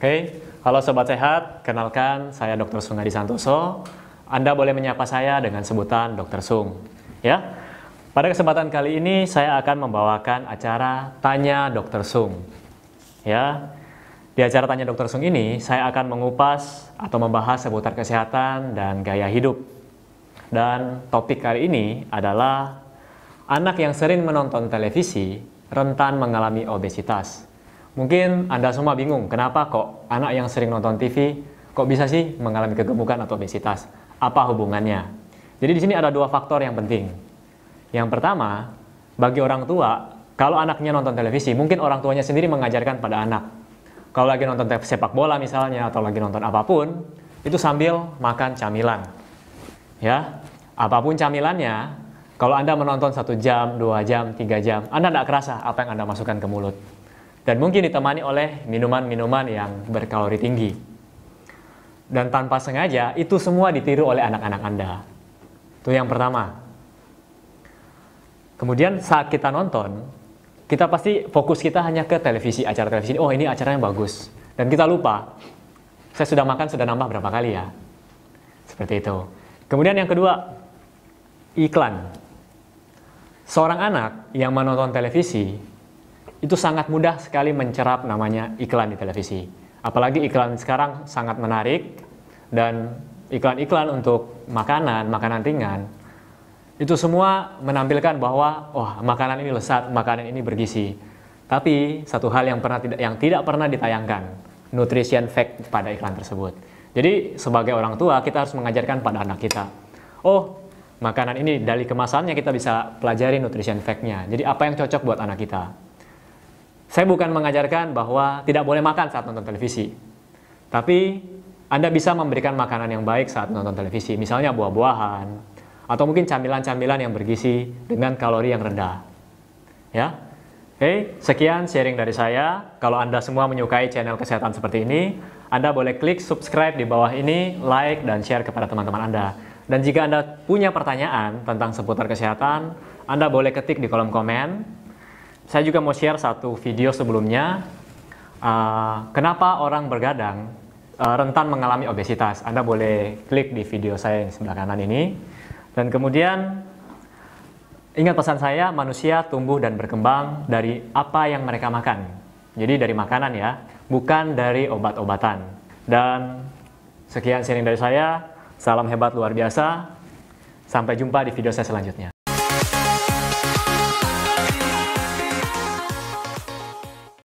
Oke, halo Sobat Sehat, kenalkan saya Dr. Sungadi Santoso. Anda boleh menyapa saya dengan sebutan Dr. Sung. Ya, pada kesempatan kali ini saya akan membawakan acara Tanya Dr. Sung. Ya, di acara Tanya Dr. Sung ini saya akan mengupas atau membahas seputar kesehatan dan gaya hidup. Dan topik kali ini adalah anak yang sering menonton televisi rentan mengalami obesitas. Mungkin Anda semua bingung, kenapa kok anak yang sering nonton TV kok bisa sih mengalami kegemukan atau obesitas? Apa hubungannya? Jadi di sini ada dua faktor yang penting. Yang pertama, bagi orang tua, kalau anaknya nonton televisi, mungkin orang tuanya sendiri mengajarkan pada anak. Kalau lagi nonton sepak bola misalnya atau lagi nonton apa pun, itu sambil makan camilan. Ya, apa pun camilannya, kalau Anda menonton satu jam, dua jam, tiga jam, Anda tidak kerasa apa yang Anda masukkan ke mulut. Dan mungkin ditemani oleh minuman-minuman yang berkalori tinggi. Dan tanpa sengaja, itu semua ditiru oleh anak-anak Anda. Itu yang pertama. Kemudian saat kita nonton, kita pasti fokus kita hanya ke televisi, acara televisi. Oh ini acaranya bagus. Dan kita lupa, saya sudah makan, sudah nambah berapa kali ya. Seperti itu. Kemudian yang kedua, iklan seorang anak yang menonton televisi itu sangat mudah sekali mencerap namanya iklan di televisi. Apalagi iklan sekarang sangat menarik dan iklan-iklan untuk makanan, makanan ringan itu semua menampilkan bahwa wah makanan ini lezat, makanan ini bergizi. Tapi satu hal yang pernah tidak yang tidak pernah ditayangkan, nutrition fact pada iklan tersebut. Jadi sebagai orang tua kita harus mengajarkan pada anak kita, oh makanan ini dari kemasannya kita bisa pelajari nutrition fact-nya. Jadi apa yang cocok buat anak kita. Saya bukan mengajarkan bahwa tidak boleh makan saat nonton televisi. Tapi Anda bisa memberikan makanan yang baik saat nonton televisi. Misalnya buah-buahan atau mungkin camilan-camilan yang bergizi dengan kalori yang rendah. Ya. Oke, sekian sharing dari saya. Kalau Anda semua menyukai channel kesehatan seperti ini, Anda boleh klik subscribe di bawah ini, like dan share kepada teman-teman Anda. Dan jika Anda punya pertanyaan tentang seputar kesehatan, Anda boleh ketik di kolom komen. Saya juga mau share satu video sebelumnya. Uh, kenapa orang bergadang uh, rentan mengalami obesitas? Anda boleh klik di video saya di sebelah kanan ini. Dan kemudian ingat pesan saya, manusia tumbuh dan berkembang dari apa yang mereka makan. Jadi dari makanan ya, bukan dari obat-obatan. Dan sekian sharing dari saya. Salam hebat luar biasa. Sampai jumpa di video saya selanjutnya.